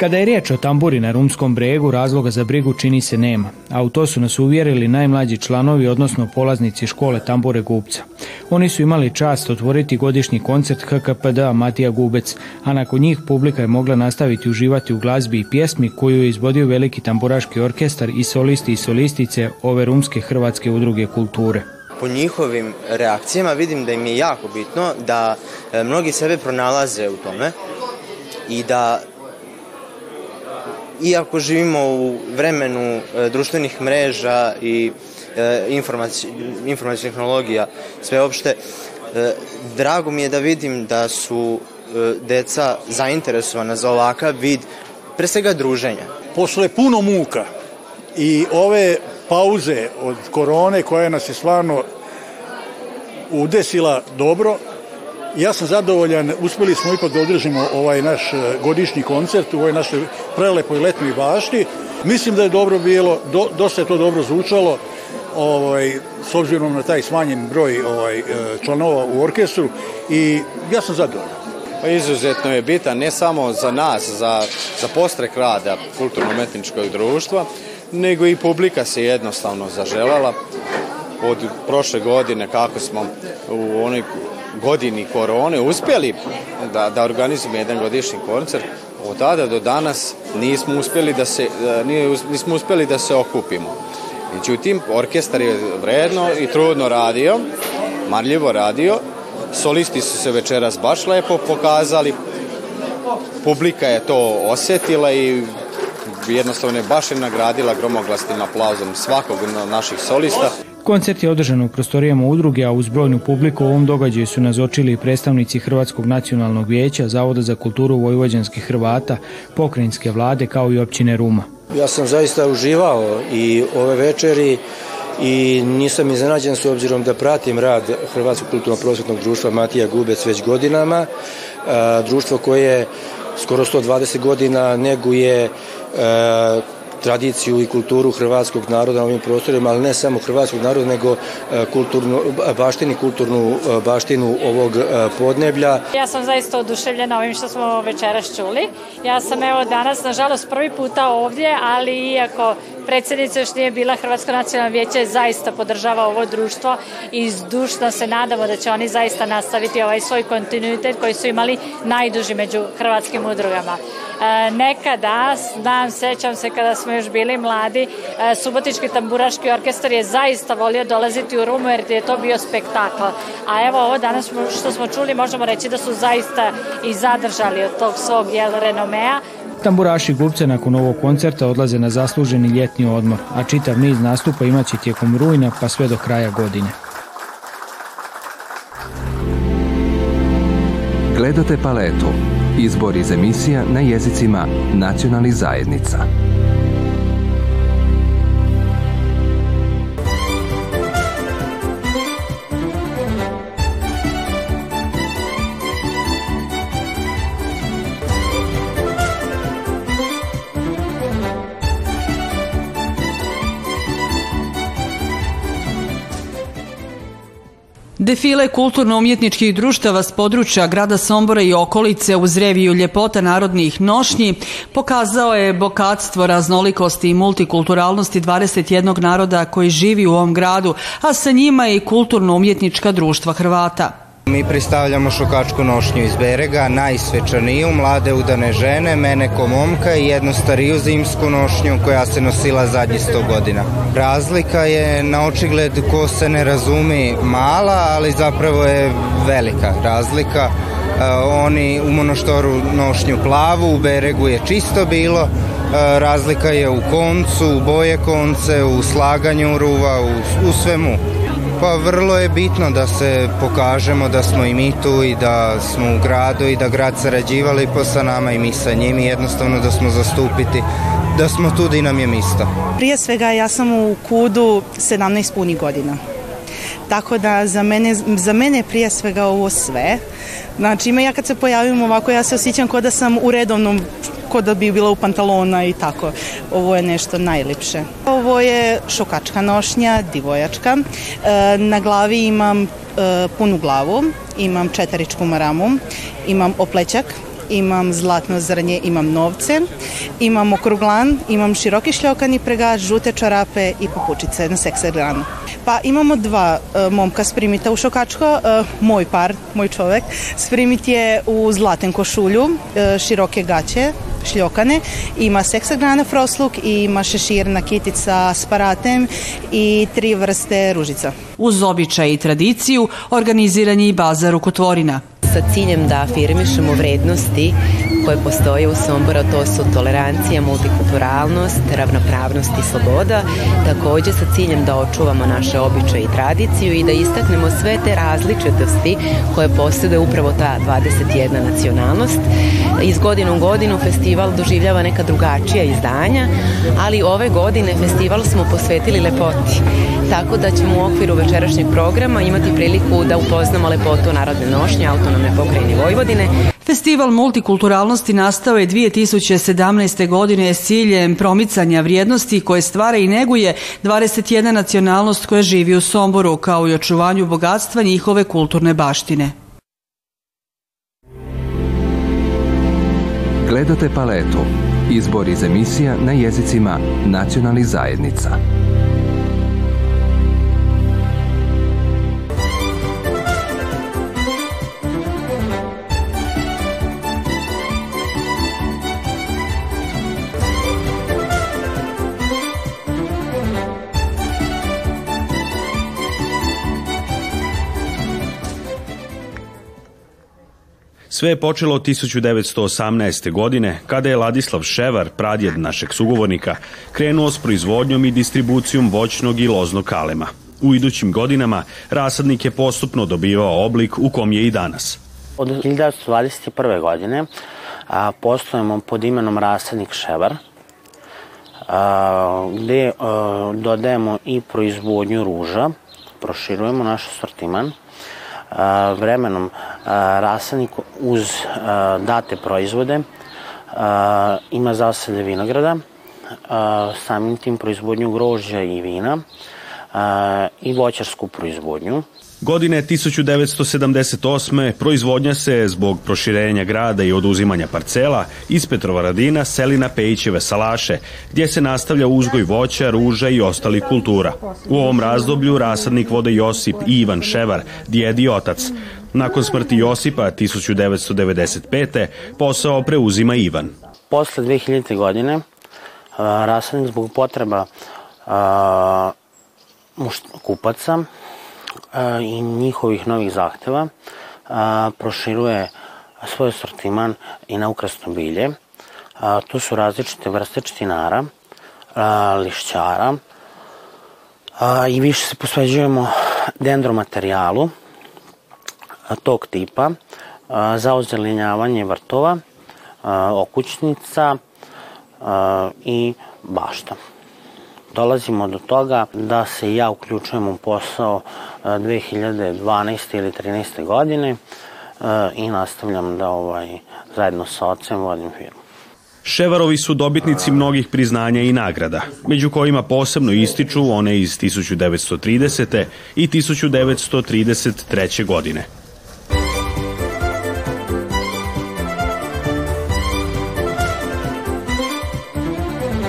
Kada je riječ o tamburi na Rumskom bregu, razloga za brigu čini se nema, a u to su nas uvjerili najmlađi članovi, odnosno polaznici škole tambure Gubca. Oni su imali čast otvoriti godišnji koncert HKPD Matija Gubec, a nakon njih publika je mogla nastaviti uživati u glazbi i pjesmi koju je izvodio veliki tamburaški orkestar i solisti i solistice ove rumske hrvatske udruge kulture po njihovim reakcijama vidim da im je jako bitno da e, mnogi sebe pronalaze u tome i da iako živimo u vremenu e, društvenih mreža i e, informacijnih tehnologija sveopšte, drago mi je da vidim da su deca zainteresovana za ovakav vid pre svega druženja. Posle puno muka i ove pauze od korone koja nas je stvarno udesila dobro. Ja sam zadovoljan, uspeli smo ipak da održimo ovaj naš e, godišnji koncert u ovoj našoj prelepoj letnoj bašti. Mislim da je dobro bilo, do, dosta je to dobro zvučalo, ovaj, s obzirom na taj smanjen broj ovaj, e, članova u orkestru i ja sam zadovoljan. Pa izuzetno je bitan ne samo za nas, za, za postrek rada kulturno-metničkog društva, nego i publika se jednostavno zaželala od prošle godine kako smo u onoj godini korone uspjeli da, da organizujemo jedan godišnji koncert od tada do danas nismo uspjeli da se, nismo uspjeli da se okupimo. Međutim, orkestar je vredno i trudno radio, marljivo radio, solisti su se večeras baš lepo pokazali, publika je to osetila i jednostavno je baš je nagradila gromoglasnim aplauzom svakog naših solista. Koncert je održan u prostorijama udruge, a uz brojnu publiku u ovom događaju su nazočili i predstavnici Hrvatskog nacionalnog vijeća, Zavoda za kulturu vojvođanskih Hrvata, pokrajinske vlade kao i općine Ruma. Ja sam zaista uživao i ove večeri i nisam iznenađen s obzirom da pratim rad Hrvatskog kulturno-prosvetnog društva Matija Gubec već godinama. Društvo koje skoro 120 godina neguje tradiciju i kulturu hrvatskog naroda na ovim prostorima, ali ne samo hrvatskog naroda, nego e, kulturnu, baštini, kulturnu e, baštinu ovog e, podneblja. Ja sam zaista oduševljena ovim što smo večeras čuli. Ja sam evo danas, nažalost, prvi puta ovdje, ali iako predsjednica još nije bila Hrvatsko nacionalno vijeće zaista podržava ovo društvo i zdušno se nadamo da će oni zaista nastaviti ovaj svoj kontinuitet koji su imali najduži među hrvatskim udrugama. E, nekada, znam, sećam se kada smo još bili mladi, e, Subotički tamburaški orkestar je zaista volio dolaziti u Rumu jer je to bio spektakl. A evo ovo danas što smo čuli možemo reći da su zaista i zadržali od tog svog jel, renomea Tamburaši Gubce nakon ovog koncerta odlaze na zasluženi ljetni odmor, a čitav niz nastupa imaće tijekom rujna pa sve do kraja godine. Gledate paletu. Izbor iz emisija na jezicima nacionalnih zajednica. Defile kulturno-umjetničkih društava s područja grada Sombora i okolice uz reviju ljepota narodnih nošnji pokazao je bokatstvo raznolikosti i multikulturalnosti 21 naroda koji živi u ovom gradu, a sa njima i kulturno-umjetnička društva Hrvata. Mi predstavljamo šokačku nošnju iz Berega, najsvečaniju, mlade udane žene, mene ko momka i jednu stariju zimsku nošnju koja se nosila zadnji sto godina. Razlika je na očigled ko se ne razumi mala, ali zapravo je velika razlika. E, oni u monoštoru nošnju plavu, u Beregu je čisto bilo, e, razlika je u koncu, u boje konce, u slaganju ruva, u, u svemu. Pa vrlo je bitno da se pokažemo da smo i mi tu i da smo u gradu i da grad sarađivali po sa nama i mi sa njim i jednostavno da smo zastupiti da smo tu da nam je mista. Prije svega ja sam u Kudu 17 puni godina. Tako da za mene, za mene prije svega ovo sve. Znači ima ja kad se pojavim ovako ja se osjećam kao da sam u redovnom ko da bi bila u pantalona i tako. Ovo je nešto najljepše. Ovo je šokačka nošnja, divojačka. E, na glavi imam e, punu glavu, imam četiričku maramu, imam oplećak, imam zlatno zrnje, imam novce, imam okruglan, imam široki šljokani pregač, žute čarape i papučice na seksagranu. Pa imamo dva uh, momka sprimita u Šokačko, uh, moj par, moj čovek, sprimit je u zlaten košulju, uh, široke gaće, šljokane, ima seksagrana frosluk i ima šeširna kitica s paratem i tri vrste ružica. Uz običaj i tradiciju organiziran je i bazar u Kotvorina sa ciljem da afirmišemo vrednosti koje postoje u Somboru, to su tolerancija, multikulturalnost, ravnopravnost i sloboda, takođe sa ciljem da očuvamo naše običaje i tradiciju i da istaknemo sve te različitosti koje posede upravo ta 21 nacionalnost. Iz godinu u godinu festival doživljava neka drugačija izdanja, ali ove godine festival smo posvetili lepoti, tako da ćemo u okviru večerašnjeg programa imati priliku da upoznamo lepotu narodne nošnje autonomne pokrajine Vojvodine. Festival multikulturalnosti nastao je 2017. godine s ciljem promicanja vrijednosti koje stvara i neguje 21 nacionalnost koja živi u Somboru, kao i očuvanju bogatstva njihove kulturne baštine. Gledate paletu. Izbor iz emisija na jezicima nacionalnih zajednica. Sve je počelo od 1918. godine, kada je Ladislav Ševar, pradjed našeg sugovornika, krenuo s proizvodnjom i distribucijom voćnog i loznog kalema. U idućim godinama rasadnik je postupno dobivao oblik u kom je i danas. Od 1921. godine a, poslujemo pod imenom rasadnik Ševar, a, gde a, dodajemo i proizvodnju ruža, proširujemo naš sortiman, vremenom rasadnik uz date proizvode ima zasade vinograda, samim tim proizvodnju grožđa i vina i voćarsku proizvodnju. Godine 1978. proizvodnja se zbog proširenja grada i oduzimanja parcela iz Petrovaradina seli na Pejićeve salaše, gdje se nastavlja uzgoj voća, ruža i ostali kultura. U ovom razdoblju rasadnik vode Josip i Ivan Ševar, djed i otac. Nakon smrti Josipa 1995. posao preuzima Ivan. Posle 2000. godine rasadnik zbog potreba kupaca i njihovih novih zahteva proširuje svoj sortiman i na ukrasno bilje. Tu su različite vrste čtinara, lišćara i više se posveđujemo dendromaterijalu tog tipa za ozelenjavanje vrtova, okućnica i bašta dolazimo do toga da se ja uključujem u posao 2012. ili 13. godine i nastavljam da ovaj, zajedno sa ocem vodim firmu. Ševarovi su dobitnici mnogih priznanja i nagrada, među kojima posebno ističu one iz 1930. i 1933. godine.